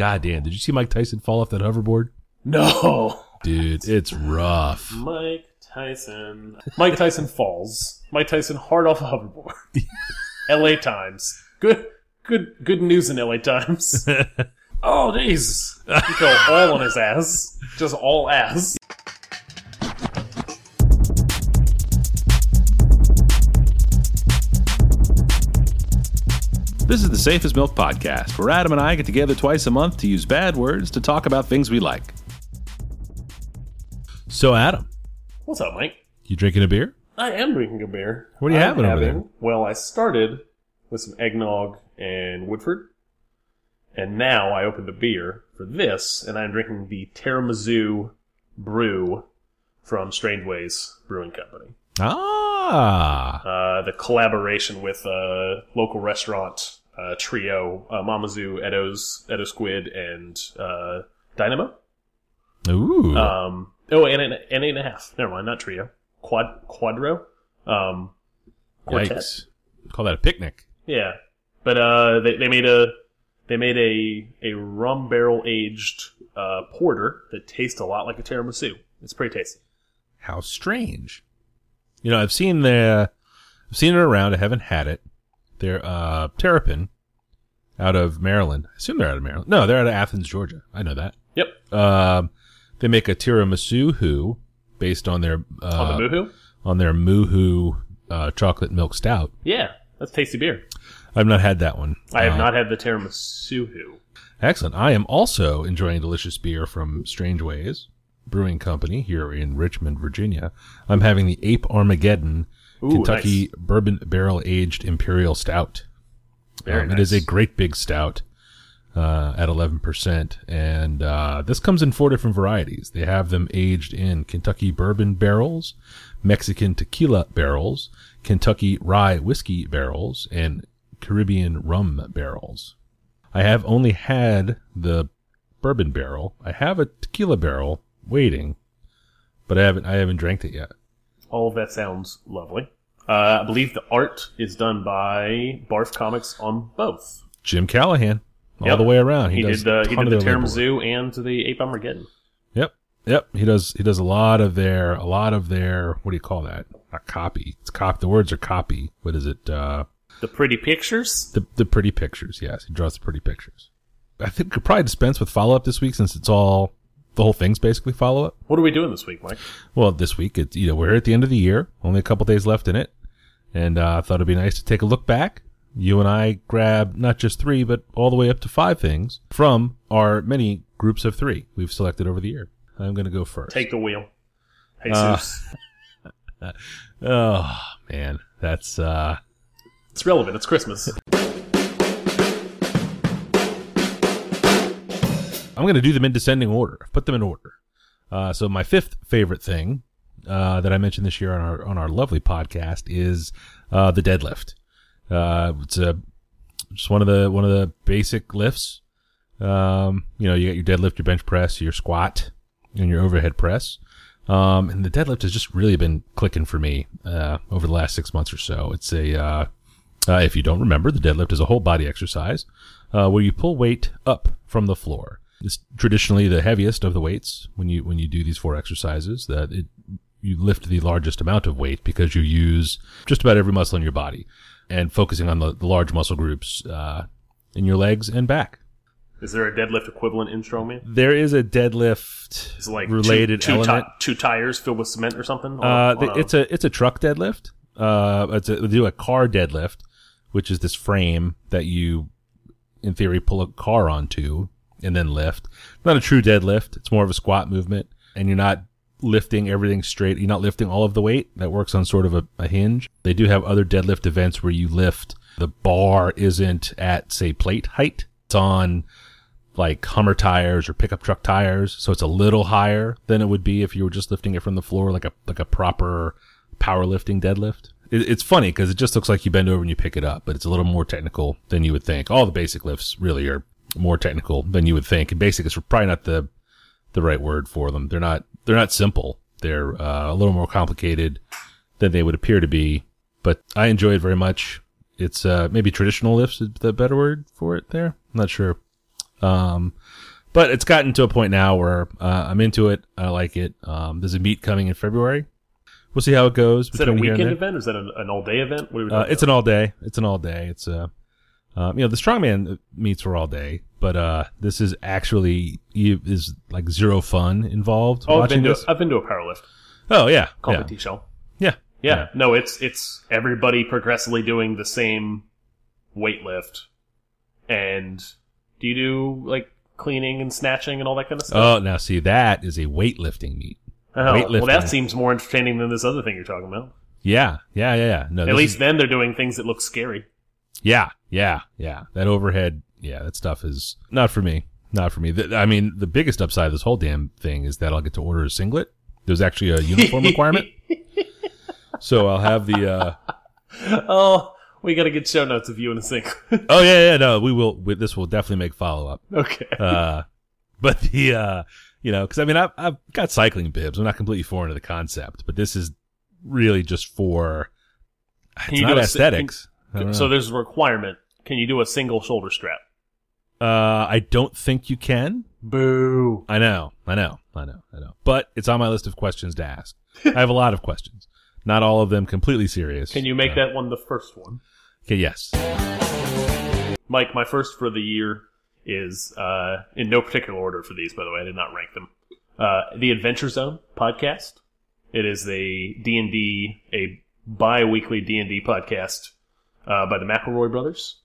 God damn! Did you see Mike Tyson fall off that hoverboard? No. Dude, it's rough. Mike Tyson. Mike Tyson falls. Mike Tyson hard off a hoverboard. L.A. Times. Good, good, good news in L.A. Times. oh, jeez. He fell all on his ass. Just all ass. This is the Safest Milk Podcast, where Adam and I get together twice a month to use bad words to talk about things we like. So, Adam, What's up, Mike? you drinking a beer? I am drinking a beer. What are you I'm having over there? Well, I started with some eggnog and Woodford, and now I opened a beer for this, and I'm drinking the Tiramisu brew from Strange Ways Brewing Company. Ah, Uh, the collaboration with a local restaurant uh, trio, uh, Mamma Zu, Edo's, Edo Squid, and uh, Dinamo. ooh, Um, oh, and an, and eight and a half. Never mind, not trio. Quad Quadro. Um, quartet. yikes! Call that a picnic. Yeah, but uh, they they made a they made a a rum barrel aged uh, porter that tastes a lot like a tiramisu. It's pretty tasty. How strange. You know, I've seen the, I've seen it around. I haven't had it. They're uh, Terrapin, out of Maryland. I assume they're out of Maryland. No, they're out of Athens, Georgia. I know that. Yep, Um, they make a tiramisu who, based on their uh, on the moohoo. on their Moohoo uh, chocolate milk stout. Yeah, that's tasty beer. I've not had that one. I have Uh, not had the tiramisu. who. Excellent. I am also enjoying delicious beer from Strange Ways Brewing Company here in Richmond, Virginia. I'm having the Ape Armageddon Ooh, Kentucky nice. Bourbon Barrel Aged Imperial Stout. Um, It is a great big stout uh, at 11%. And uh, this comes in four different varieties. They have them aged in Kentucky bourbon barrels, Mexican tequila barrels, Kentucky rye whiskey barrels, and Caribbean rum barrels. I have only had the bourbon barrel. I have a tequila barrel waiting, but I haven't I haven't drank it yet. All of that sounds lovely. Uh, I believe the art is done by Barf Comics on both. Jim Callahan, all Yep. the way around. He, does did uh, he did the their Zoo and the Ape Armageddon. Yep. Yep. He does he does a lot of their a lot of their what do you call that? Not copy. It's cop the words are copy. What is it? Uh The pretty pictures. the the pretty pictures, yes. He draws the pretty pictures. I think we could probably dispense with follow up this week since it's all the whole thing's basically follow up. What are we doing this week, Mike? Well, this week it's you know, we're at the end of the year, only a couple days left in it. And uh, I thought it'd be nice to take a look back. You and I grab not just three, but all the way up to five things from our many groups of three we've selected over the year. I'm going to go first. Take the wheel. Uh, Jesus. Oh man, that's uh it's relevant. It's Christmas. I'm gonna do them in descending order. I've Put them in order. Uh so my fifth favorite thing uh that I mentioned this year on our on our lovely podcast is uh the deadlift. Uh it's a just one of the one of the basic lifts. Um, you know, you got your deadlift, your bench press, your squat, and your overhead press. Um, and the deadlift has just really been clicking for me uh, over the last six months or so. It's a, uh, uh, if you don't remember, the deadlift is a whole body exercise uh, where you pull weight up from the floor. It's traditionally the heaviest of the weights when you when you do these four exercises. That it you lift the largest amount of weight because you use just about every muscle in your body and focusing on the, the large muscle groups uh, in your legs and back. Is there a deadlift equivalent in strongman? There is a deadlift Is like related two, two, element. two tires filled with cement or something? On Uh, on it's a it's a truck deadlift. Uh, it's a, they do a car deadlift, which is this frame that you, in theory, pull a car onto and then lift. Not a true deadlift. It's more of a squat movement, and you're not lifting everything straight. You're not lifting all of the weight. That works on sort of a, a hinge. They do have other deadlift events where you lift. The bar isn't at say plate height. It's on like Hummer tires or pickup truck tires, so it's a little higher than it would be if you were just lifting it from the floor, like a like a proper powerlifting deadlift. It, it's funny because it just looks like you bend over and you pick it up, but it's a little more technical than you would think. All the basic lifts really are more technical than you would think, and basic is probably not the the right word for them. They're not they're not simple. They're uh, a little more complicated than they would appear to be, but I enjoy it very much. It's uh, maybe traditional lifts is the better word for it. There, I'm not sure. Um, but it's gotten to a point now where uh, I'm into it. I like it. Um, there's a meet coming in February. We'll see how it goes. Is that a between here and weekend event or is that an, an all day event? What are we Uh, it's an all day. It's an all day. It's a, um, you know, the strongman meets were all day, but uh, this is actually you is like zero fun involved Oh, I've been, to. I've been to a powerlift oh yeah, called yeah, the T Shell. yeah, Yeah, no, it's it's everybody progressively doing the same weight lift. And do you do like cleaning and snatching and all that kind of stuff? Oh, now see that is a weightlifting meet. Oh, well, weightlifting. that seems more entertaining than this other thing you're talking about. Yeah, yeah, yeah, yeah. No, At least is- then they're doing things that look scary. yeah, yeah, yeah. That overhead, yeah, that stuff is not for me. Not for me. The, I mean, the biggest upside of this whole damn thing is that I'll get to order a singlet. There's actually a uniform requirement, so I'll have the. uh oh, we got to get show notes of you in a singlet. Oh yeah, yeah. No, we will. We, this will definitely make follow up. okay. Uh, but the uh, you know, because I mean, I've I've got cycling bibs. I'm not completely foreign to the concept, but this is really just for. It's you not aesthetics. I don't so there's a requirement. Can you do a single shoulder strap? uh, I don't think you can. Boo. I know, I know, I know, I know. But it's on my list of questions to ask. I have a lot of questions. Not all of them completely serious. Can you make Uh, that one the first one? Okay, yes. Mike, my first for the year is uh, in no particular order for these. By the way, I did not rank them. Uh, the Adventure Zone podcast. It is a D and D, a bi-weekly D and D podcast uh, by the McElroy brothers.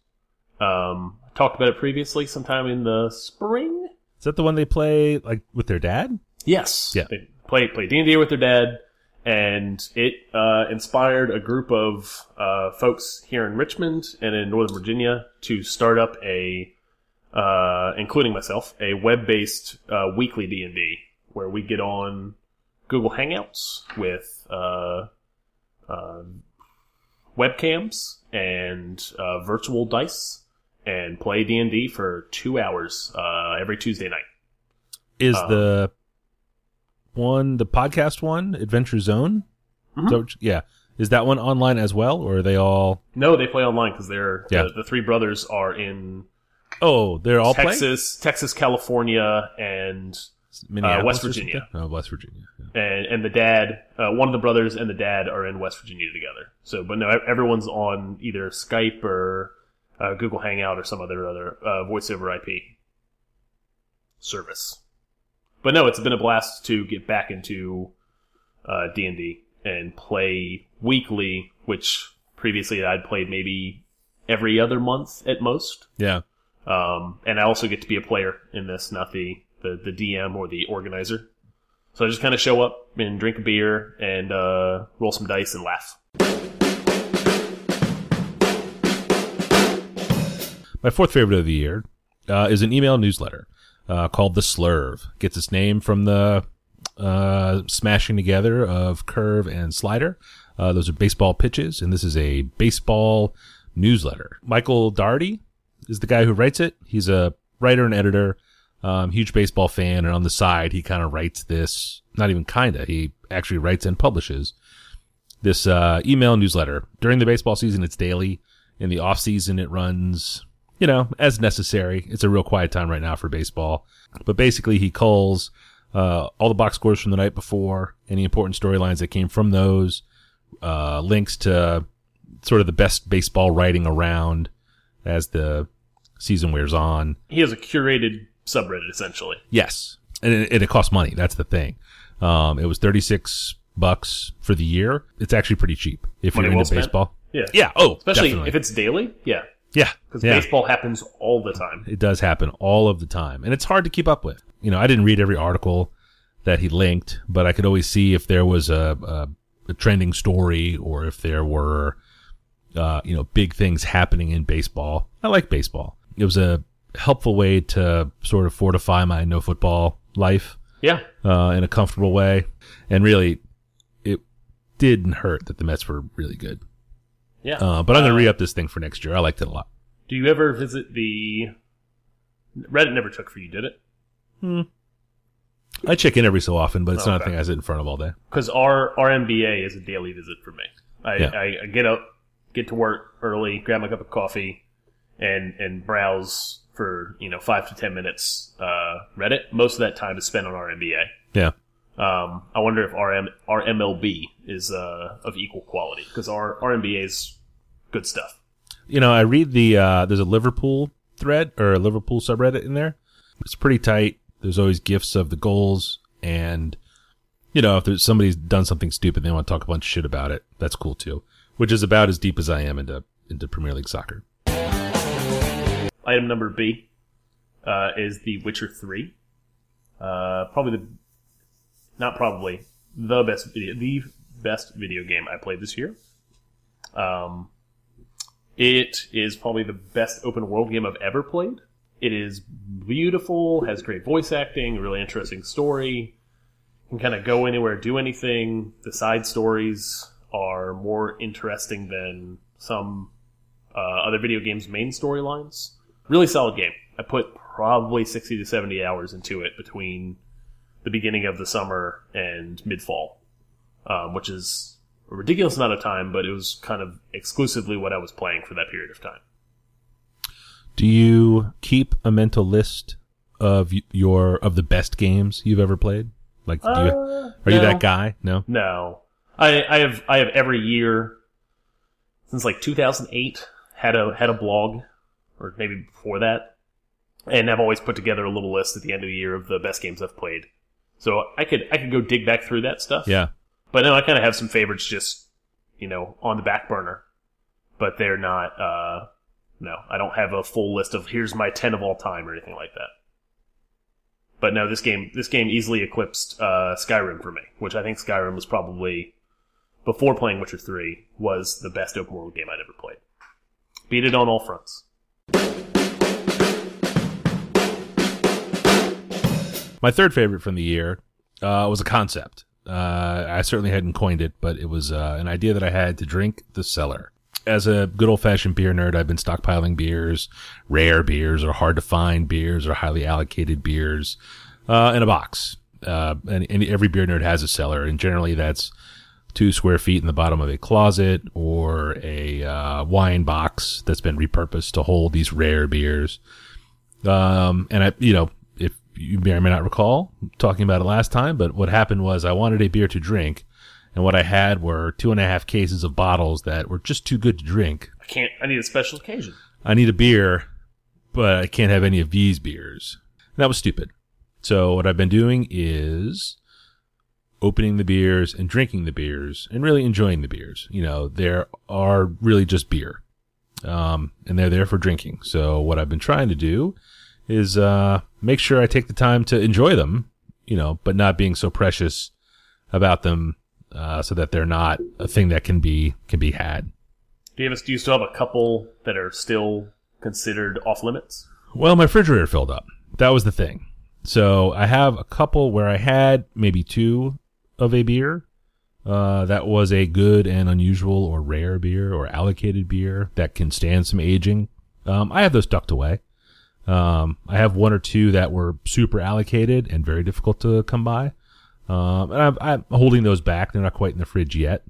Um, talked about it previously, sometime in the spring. Is that the one they play like with their dad? Yes. Yeah. They play play D and D with their dad, and it uh, inspired a group of uh, folks here in Richmond and in Northern Virginia to start up a, uh, including myself, a web based uh, weekly D and D where we get on Google Hangouts with uh, uh, webcams and uh, virtual dice and play D and D for two hours uh, every Tuesday night. Is Um, the one the podcast one Adventure Zone? Mhm. So yeah, is that one online as well, or are they all? No, they play online because they're Yeah. the, the three brothers are in Oh, they're all playing. Texas, Texas, California, and Minneapolis uh, West Virginia. Oh, West Virginia. yeah. and and the dad, uh, one of the brothers and the dad are in West Virginia together. So, but no, everyone's on either Skype or uh, Google Hangout or some other other uh, voice over IP service. But no, it's been a blast to get back into uh, D and D and play weekly, which previously I'd played maybe every other month at most. Yeah. Um, and I also get to be a player in this, not the, the, the DM or the organizer. So I just kind of show up and drink a beer and uh, roll some dice and laugh. My fourth favorite of the year uh, is an email newsletter uh, called The Slurve. Gets its name from the uh, smashing together of curve and slider. Uh, those are baseball pitches, and this is a baseball newsletter. Michael Darty is the guy who writes it. He's a writer and editor, um, huge baseball fan, and on the side, he kind of writes this. Not even kinda. He actually writes and publishes this uh, email newsletter during the baseball season. It's daily. In the off season, it runs, you know, as necessary. It's a real quiet time right now for baseball. But basically, he calls uh, all the box scores from the night before, any important storylines that came from those, uh, links to sort of the best baseball writing around as the season wears on. He has a curated subreddit, essentially. Yes, and it, and it costs money. That's the thing. Um, it was thirty six bucks for the year. It's actually pretty cheap if Money you're well into spent. baseball. Yeah. Yeah. Oh, Especially definitely. if it's daily. Yeah. yeah, Because yeah. baseball happens all the time. It does happen all of the time, and it's hard to keep up with. You know, I didn't read every article that he linked, but I could always see if there was a, a, a trending story or if there were, uh, you know, big things happening in baseball. I like baseball. It was a helpful way to sort of fortify my no football life Yeah. uh, in a comfortable way, and really, it didn't hurt that the Mets were really good. Yeah. Uh, but I'm gonna re up this thing for next year. I liked it a lot. Do you ever visit the. Reddit never took for you, did it? I check in every so often, but it's not a thing I sit in front of all day. because our our NBA is a daily visit for me. I, Yeah. I, I get up, get to work early, grab my cup of coffee, and and browse for you know five to ten minutes uh, Reddit. Most of that time is spent on our NBA. Yeah. Um, I wonder if our M- our MLB is uh, of equal quality because our NBA is good stuff. You know, I read the uh, there's a Liverpool thread or a Liverpool subreddit in there. It's pretty tight. There's always gifs of the goals, and you know, if there's somebody's done something stupid, they want to talk a bunch of shit about it. That's cool too. Which is about as deep as I am into into Premier League soccer. Item number B uh, is The Witcher Three. Uh, probably the not probably the best video the best video game I played this year. Um, it is probably the best open world game I've ever played. It is beautiful, has great voice acting, really interesting story. Can kind of go anywhere, do anything. The side stories are more interesting than some uh, other video games' main storylines. Really solid game. I put probably 60 to 70 hours into it between the beginning of the summer and mid fall, um, which is a ridiculous amount of time, but it was kind of exclusively what I was playing for that period of time. Do you keep a mental list of your of the best games you've ever played? Like, do you, Uh, are you that guy? No. No, I, I have I have every year since like 2008 had a had a blog, or maybe before that, and I've always put together a little list at the end of the year of the best games I've played. So I could I could go dig back through that stuff. Yeah. But no, I kind of have some favorites just, you know, on the back burner. But they're not, uh, no, I don't have a full list of here's my 10 of all time or anything like that. But no, this game, this game easily eclipsed, uh, Skyrim for me, which I think Skyrim was probably, before playing Witcher 3, was the best open world game I'd ever played. Beat it on all fronts. My third favorite from the year uh, was a concept. Uh, I certainly hadn't coined it, but it was uh, an idea that I had to drink the cellar. As a good old fashioned beer nerd, I've been stockpiling beers, rare beers, or hard to find beers, or highly allocated beers uh, in a box. Uh, and, and every beer nerd has a cellar, and generally that's two square feet in the bottom of a closet or a uh, wine box that's been repurposed to hold these rare beers. Um, and I, you know, if you may or may not recall talking about it last time, but what happened was I wanted a beer to drink, and what I had were two and a half cases of bottles that were just too good to drink. I can't, I need a special occasion. I need a beer, but I can't have any of these beers. And that was stupid. So what I've been doing is opening the beers and drinking the beers and really enjoying the beers. You know, there are really just beer. Um, and they're there for drinking. So what I've been trying to do is, uh, make sure I take the time to enjoy them, you know, but not being so precious about them, uh, so that they're not a thing that can be, can be had. Do you, have, do you still have a couple that are still considered off limits? Well, my refrigerator filled up. That was the thing. So I have a couple where I had maybe two of a beer. Uh, that was a good and unusual or rare beer or allocated beer that can stand some aging. Um, I have those tucked away. Um, I have one or two that were super allocated and very difficult to come by. Um, and I'm, I'm holding those back. They're not quite in the fridge yet.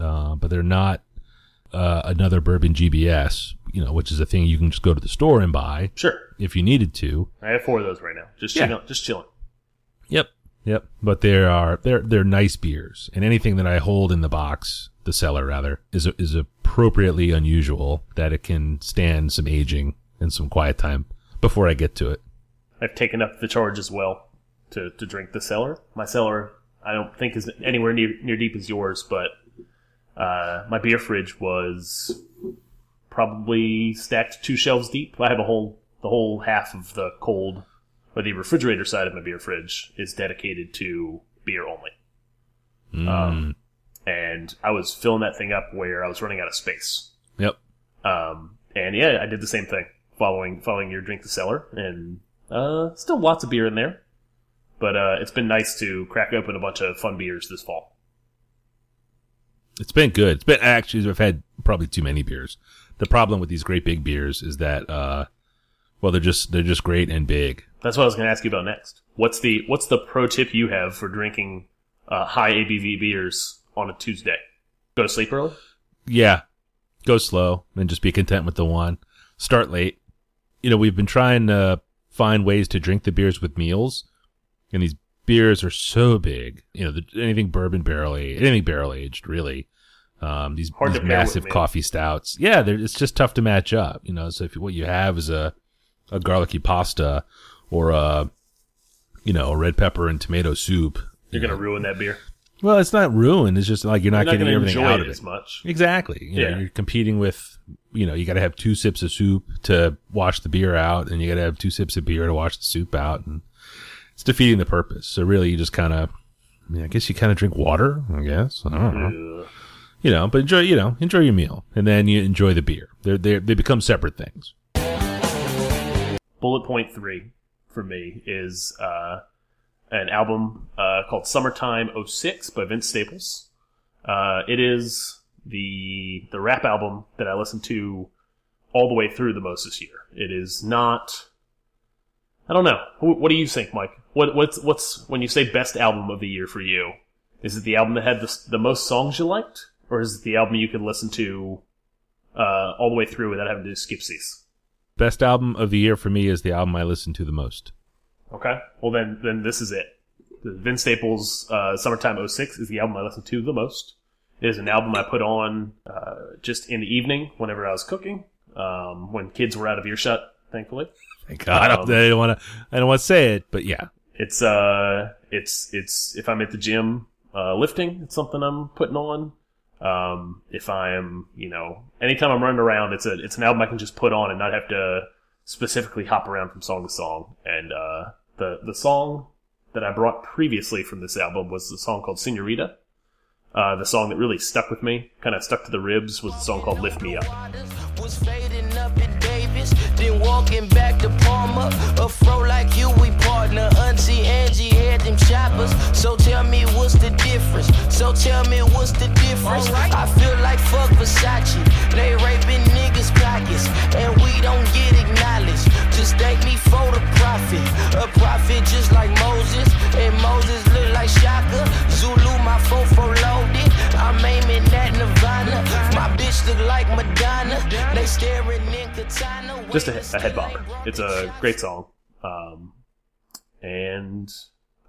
Uh, but they're not, uh, another bourbon GBS, you know, which is a thing you can just go to the store and buy Sure. if you needed to. I have four of those right now. Just Yeah. chilling. Just chilling. Yep. Yep. But there are they're they're nice beers, and anything that I hold in the box, the cellar rather, is is appropriately unusual that it can stand some aging and some quiet time before I get to it. I've taken up the charge as well to, to drink the cellar. My cellar, I don't think is anywhere near near deep as yours, but uh, my beer fridge was probably stacked two shelves deep. I have a whole the whole half of the cold or the refrigerator side of my beer fridge is dedicated to beer only. Mm. Um, and I was filling that thing up where I was running out of space. yep. Um, and yeah, I did the same thing following following your drink the cellar, and uh, still lots of beer in there. But uh, it's been nice to crack open a bunch of fun beers this fall. It's been good. It's been actually I've had probably too many beers. The problem with these great big beers is that uh well they're just they're just great and big. That's what I was going to ask you about next. What's the what's the pro tip you have for drinking uh, high ABV beers on a Tuesday? Go to sleep early. Yeah. Go slow and just be content with the one. Start late. you know, we've been trying to find ways to drink the beers with meals, and these beers are so big. You know, the, anything bourbon barrel aged, anything barrel aged, really. Um, these, these to pair with massive coffee stouts. Yeah, it's just tough to match up. You know, so if what you have is a a garlicky pasta or a you know a red pepper and tomato soup, You're gonna ruin that beer. well, it's not ruined. It's just like you're not You're not getting gonna everything enjoy out it of it. as much. Exactly. You know, Yeah. you're competing with, you know, you got to have two sips of soup to wash the beer out, and you got to have two sips of beer to wash the soup out, and it's defeating the purpose. So really, you just kind of, I, mean, I guess you kind of drink water. I guess I don't know. Ugh. You know, but enjoy, you know, enjoy your meal, and then you enjoy the beer. They're they they become separate things. Bullet point three for me is uh, an album uh, called Summertime 06 by Vince Staples. Uh, it is the the rap album that I listened to all the way through the most this year. It is not. I don't know. Wh- What do you think, Mike? What what's what's when you say best album of the year for you? Is it the album that had the, the most songs you liked, or is it the album you could listen to uh, all the way through without having to do skipsies? Best album of the year for me is the album I listen to the most. Okay. Well, then, then this is it. The Vince Staples uh, "Summertime 06 is the album I listen to the most. It is an album I put on uh, just in the evening whenever I was cooking, um, when kids were out of earshot. Thankfully, Thank God. I don't, I don't want to. I don't want to say it, but yeah, it's uh, it's it's if I'm at the gym uh, lifting, it's something I'm putting on. Um, if I'm, you know, anytime I'm running around, it's a it's an album I can just put on and not have to specifically hop around from song to song. And uh, the the song that I brought previously from this album was the song called Senorita. Uh, the song that really stuck with me, kind of stuck to the ribs, was the song called "Lift Me Up." Then walking back to Palmer. A fro like you, we partner. Auntie Angie had them choppers. So tell me what's the difference? So tell me what's the difference? I feel like fuck Versace. They raping niggas' pockets, and we don't get acknowledged. Just thank me for the profit. A prophet just like Moses, and Moses look like Shaka. Zulu, my fofo loaded. I'm aiming at Nirvana. My bitch look like Madonna. They staring in katana. just a, a head bopper. It's a great song. Um, and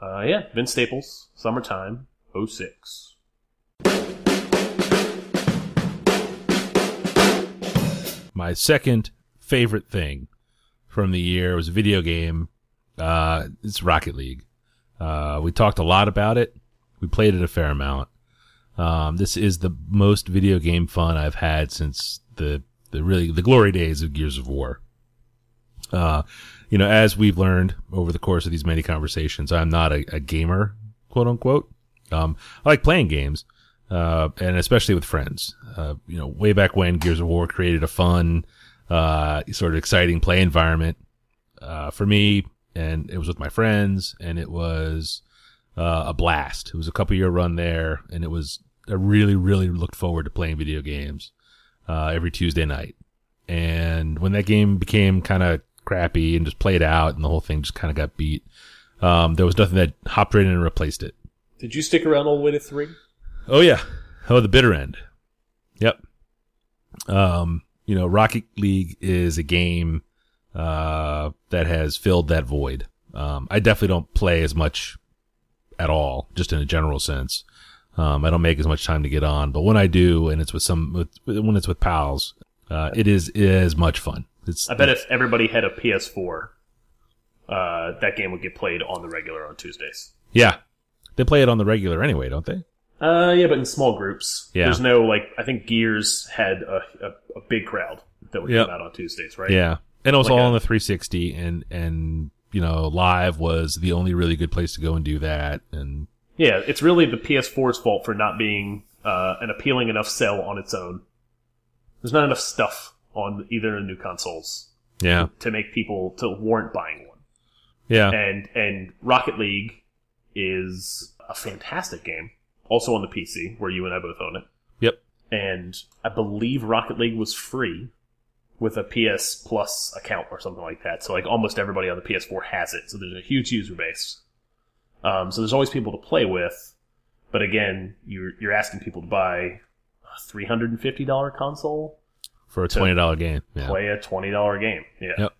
uh, yeah, Vince Staples, "Summertime 06. my second favorite thing from the year was a video game. Uh, it's Rocket League. Uh, we talked a lot about it. We played it a fair amount. Um, this is the most video game fun I've had since the, the really, the glory days of Gears of War. Uh, you know, as we've learned over the course of these many conversations, I'm not a, a gamer, quote unquote. Um, I like playing games, uh, and especially with friends. Uh, you know, way back when Gears of War created a fun, uh, sort of exciting play environment, uh, for me, and it was with my friends, and it was, uh, a blast. It was a couple year run there, and it was, I really, really looked forward to playing video games, uh, every Tuesday night. And when that game became kind of crappy and just played out and the whole thing just kind of got beat, um, there was nothing that hopped right in and replaced it. Did you stick around all the way to three? Oh yeah. Oh, the bitter end. Yep. Um, you know, Rocket League is a game uh that has filled that void. Um, I definitely don't play as much at all, just in a general sense. Um, I don't make as much time to get on, but when I do, and it's with some, with, when it's with pals, uh, it is it is much fun. It's I bet if everybody had a PS4, uh, that game would get played on the regular on Tuesdays. yeah, they play it on the regular anyway, don't they? Uh, yeah, but in small groups. Yeah. There's no like. I think Gears had a, a, a big crowd that would Yep. come out on Tuesdays, right? Yeah, and it was Like all a- on the 360, and and you know, live was the only really good place to go and do that. And Yeah, it's really the PS4's fault for not being uh, an appealing enough sell on its own. There's not enough stuff on either of the new consoles yeah, to make people to warrant buying one. yeah, And and Rocket League is a fantastic game, also on the PC where you and I both own it. yep, And I believe Rocket League was free with a PS Plus account or something like that. So like almost everybody on the PS4 has it. So there's a huge user base. Um, so there's always people to play with. But again, you're you're asking people to buy a three hundred and fifty dollar console for a twenty dollar game. Yeah, play a twenty dollar game. Yeah. Yep.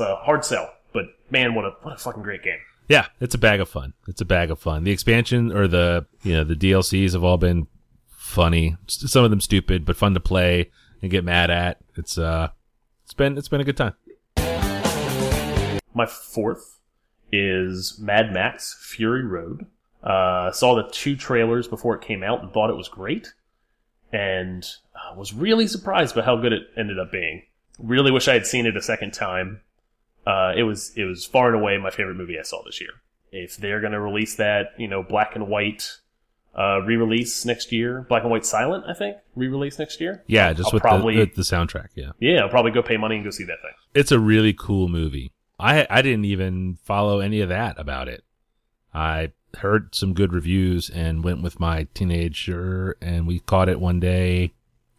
a hard sell, but man, what a what a fucking great game. Yeah, it's a bag of fun. It's a bag of fun. The expansion or the you know the DLCs have all been funny. Some of them stupid, but fun to play and get mad at. It's uh, it's been it's been a good time. My fourth is Mad Max Fury Road. Uh, saw the two trailers before it came out and thought it was great, and uh, was really surprised by how good it ended up being. Really wish I had seen it a second time. Uh, it was it was far and away my favorite movie I saw this year. If they're going to release that, you know, black and white uh, re-release next year, black and white silent, I think, re-release next year. Yeah, just I'll with probably- the, the soundtrack. Yeah, Yeah, I'll probably go pay money and go see that thing. it's a really cool movie. I I didn't even follow any of that about it. I heard some good reviews and went with my teenager and we caught it one day.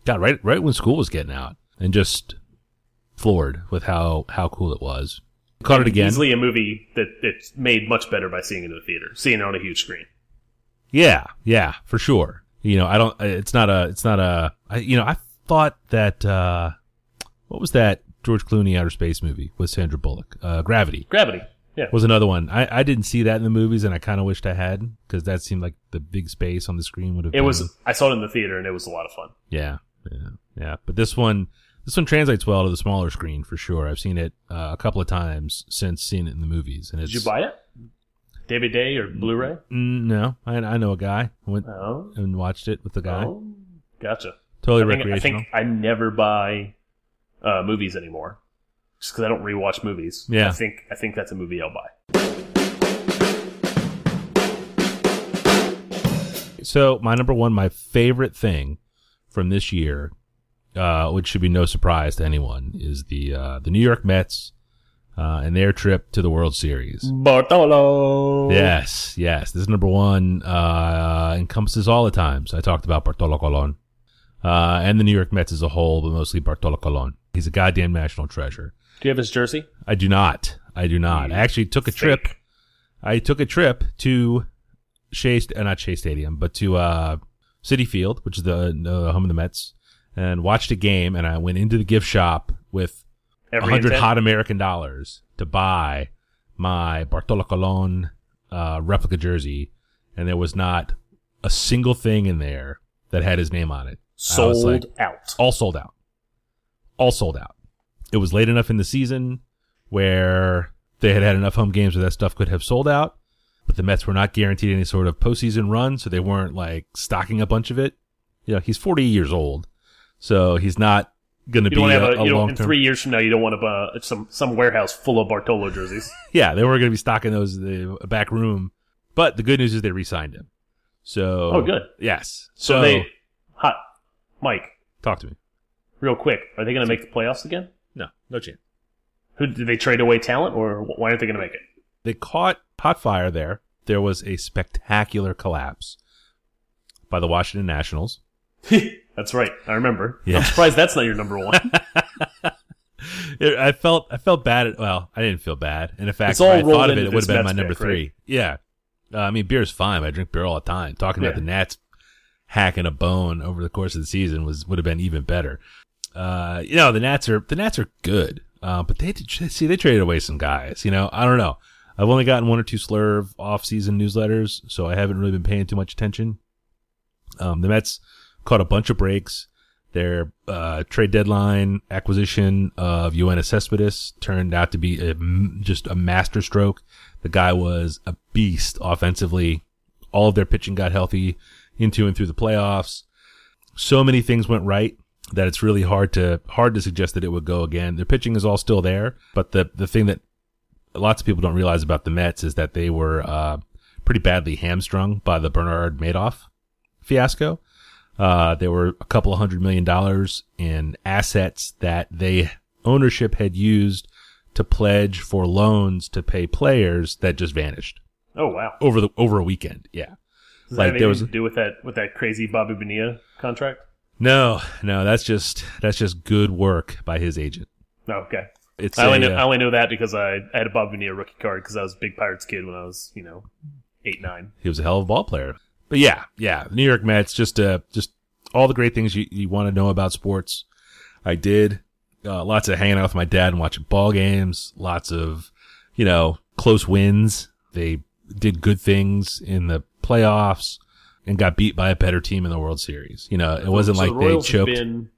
God, right right when school was getting out and just floored with how how cool it was. Caught it again. Easily a movie that it's made much better by seeing it in the theater, seeing it on a huge screen. Yeah, yeah, for sure. You know, I don't. It's not a. It's not a. I, you know, I thought that. uh What was that George Clooney outer space movie with Sandra Bullock? Uh Gravity Gravity. Yeah. was another one. I, I didn't see that in the movies, and I kind of wished I had because that seemed like the big space on the screen would have. It been, was. I saw it in the theater, and it was a lot of fun. Yeah, yeah, yeah. But this one, this one translates well to the smaller screen for sure. I've seen it uh, a couple of times since seeing it in the movies, and it's Did you buy it? David Day or Blu-ray? No, I, I know a guy I went Oh, and watched it with the guy. oh, gotcha. Totally I think, I recreational. think I never buy uh, movies anymore, just because I don't rewatch movies. Yeah. I think I think that's a movie I'll buy. So my number one, my favorite thing from this year, uh, which should be no surprise to anyone, is the uh, the New York Mets uh, and their trip to the World Series. Bartolo. Yes, yes. This is number one. Uh, encompasses all the times I talked about Bartolo Colon uh, and the New York Mets as a whole, but mostly Bartolo Colon. He's a goddamn national treasure. Do you have his jersey? I do not. I do not. I actually took a trip. I took a trip to Shea, uh, not Shea Stadium, but to uh, Citi Field, which is the, the home of the Mets, and watched a game. And I went into the gift shop with a hundred hot American dollars to buy my Bartolo Colon uh, replica jersey, and there was not a single thing in there that had his name on it. Sold like, out. all sold out. All sold out. It was late enough in the season where they had had enough home games where that stuff could have sold out, but the Mets were not guaranteed any sort of postseason run, so they weren't like stocking a bunch of it. You know, he's 40 years old, so he's not going to be a, have a, a long in term. three years from now. You don't want to uh, some some warehouse full of Bartolo jerseys. Yeah, they were going to be stocking those in the back room, but the good news is they re-signed him. So, Oh, good. Yes. So, So, they, hot, Mike, talk to me. real quick. Are they going to make the playoffs again? No, no chance. Who did they trade away talent, or why aren't they going to make they caught hot fire there. There was a spectacular collapse by the Washington Nationals. That's right. I remember. Yeah. I'm surprised that's not your number one. It- I felt I felt bad. At, well, I didn't feel bad. And in fact, if I thought of it, it would have been my Mets number pick, three. right? Yeah, uh, I mean, beer's fine. I drink beer all the time. Talking about the Nats hacking a bone over the course of the season was would have been even better. Uh, you know, the Nats are the Nats are good, uh, but they did, see they traded away some guys. You know, I don't know. I've only gotten one or two slurve off-season newsletters, so I haven't really been paying too much attention. Um, the Mets caught a bunch of breaks. Their uh, trade deadline acquisition of Yoenis Cespedes turned out to be a, just a masterstroke. The guy was a beast offensively. All of their pitching got healthy into and through the playoffs. So many things went right that it's really hard to hard to suggest that it would go again. Their pitching is all still there, but the the thing that lots of people don't realize about the Mets is that they were uh, pretty badly hamstrung by the Bernard Madoff fiasco. Uh, there were a couple of hundred million dollars in assets that they ownership had used to pledge for loans to pay players that just vanished oh wow. over the over a weekend. Yeah. Does Like, there anything was- to do with that with that crazy Bobby Bonilla contract? No, no, that's just that's just good work by his agent. Okay. It's I only, a, know, uh, I only know that because I, I had a Bobby Bonilla rookie card because I was a big Pirates kid when I was you know eight nine. he was a hell of a ball player. But yeah, yeah, the New York Mets, just uh, just all the great things you, you want to know about sports. I did. Uh, lots of hanging out with my dad and watching ball games. Lots of, you know, close wins. They did good things in the playoffs and got beat by a better team in the World Series. You know, it wasn't So like the they Royals have choked. Been,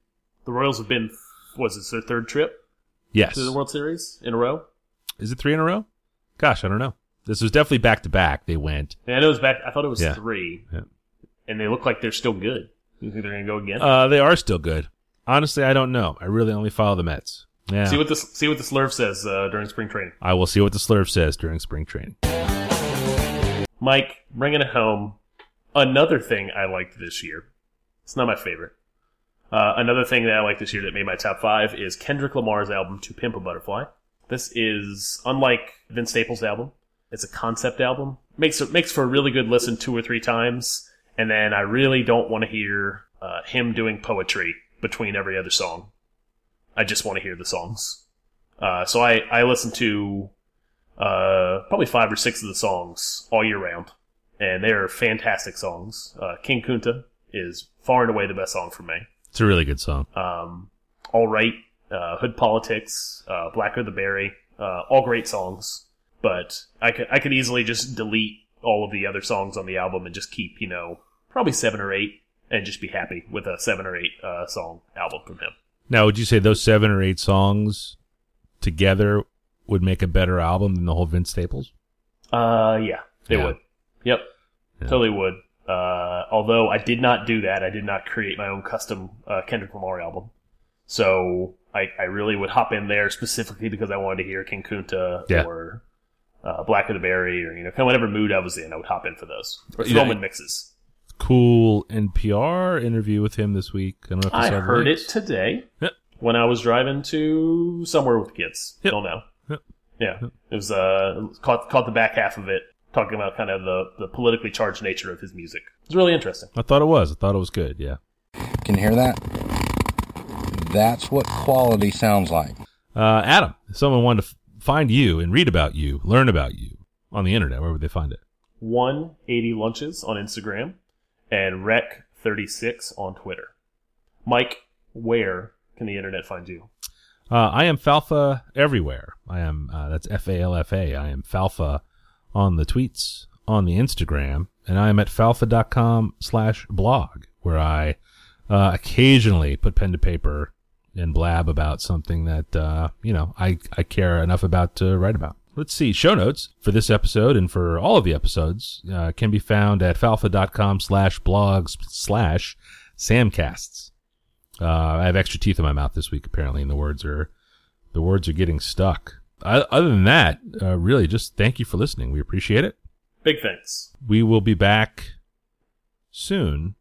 the Royals have been, was this their third trip yes. to the World Series in a row? Is it three in a row? Gosh, I don't know. This was definitely back to back. They went. Yeah, I know it was back. I thought it was Yeah. three, Yeah. and they look like they're still good. You think they're going to go again? Uh, they are still good. Honestly, I don't know. I really only follow the Mets. Yeah. See what this see what the slurve says uh, during spring training. I will see what the slurve says during spring training. Mike, bringing it home. Another thing I liked this year. It's not my favorite. Uh, another thing that I like this year that made my top five is Kendrick Lamar's album "To Pimp a Butterfly." This is unlike Vince Staples' album. It's a concept album. makes it makes for a really good listen two or three times, and then I really don't want to hear uh, him doing poetry between every other song. I just want to hear the songs. Uh, so I I listen to uh, probably five or six of the songs all year round, and they are fantastic songs. Uh, King Kunta is far and away the best song for me. It's a really good song. Um, all right, uh, Hood Politics, uh, Blacker the Berry, uh, all great songs. But I could I could easily just delete all of the other songs on the album and just keep you know probably seven or eight and just be happy with a seven or eight uh, song album from him. Now, would you say those seven or eight songs together would make a better album than the whole Vince Staples? Uh, yeah, they Yeah. would. Yep, Yeah. totally would. Uh, although I did not do that, I did not create my own custom uh, Kendrick Lamar album. So I, I really would hop in there specifically because I wanted to hear King Kunta Yeah. or uh, Black of the Berry or you know kind of whatever mood I was in, I would hop in for those or Yeah. in mixes. Cool NPR interview with him this week. I don't know if you I heard it today Yep. when I was driving to somewhere with kids. Yep. Don't know. Yep. Yeah, it was uh caught caught the back half of it talking about kind of the the politically charged nature of his music. It's really interesting. I thought it was. I thought it was good. Yeah. Can you hear that? That's what quality sounds like. Uh, Adam, if someone wanted to f- find you and read about you, learn about you on the internet, where would they find it? 180 lunches on Instagram and rec36 on Twitter. Mike, where can the internet find you? Uh, I am Falfa everywhere. I am, uh, that's F A L F A. I am Falfa on the tweets, on the Instagram, and I am at falfa.com slash blog, where I uh, occasionally put pen to paper and blab about something that, uh, you know, I, I care enough about to write about. Let's see. Show notes for this episode and for all of the episodes uh, can be found at falfa.com slash blogs slash samcasts. Uh, I have extra teeth in my mouth this week, apparently, and the words are the words are getting stuck other than that, uh, really, just thank you for listening. We appreciate it. Big thanks. We will be back soon.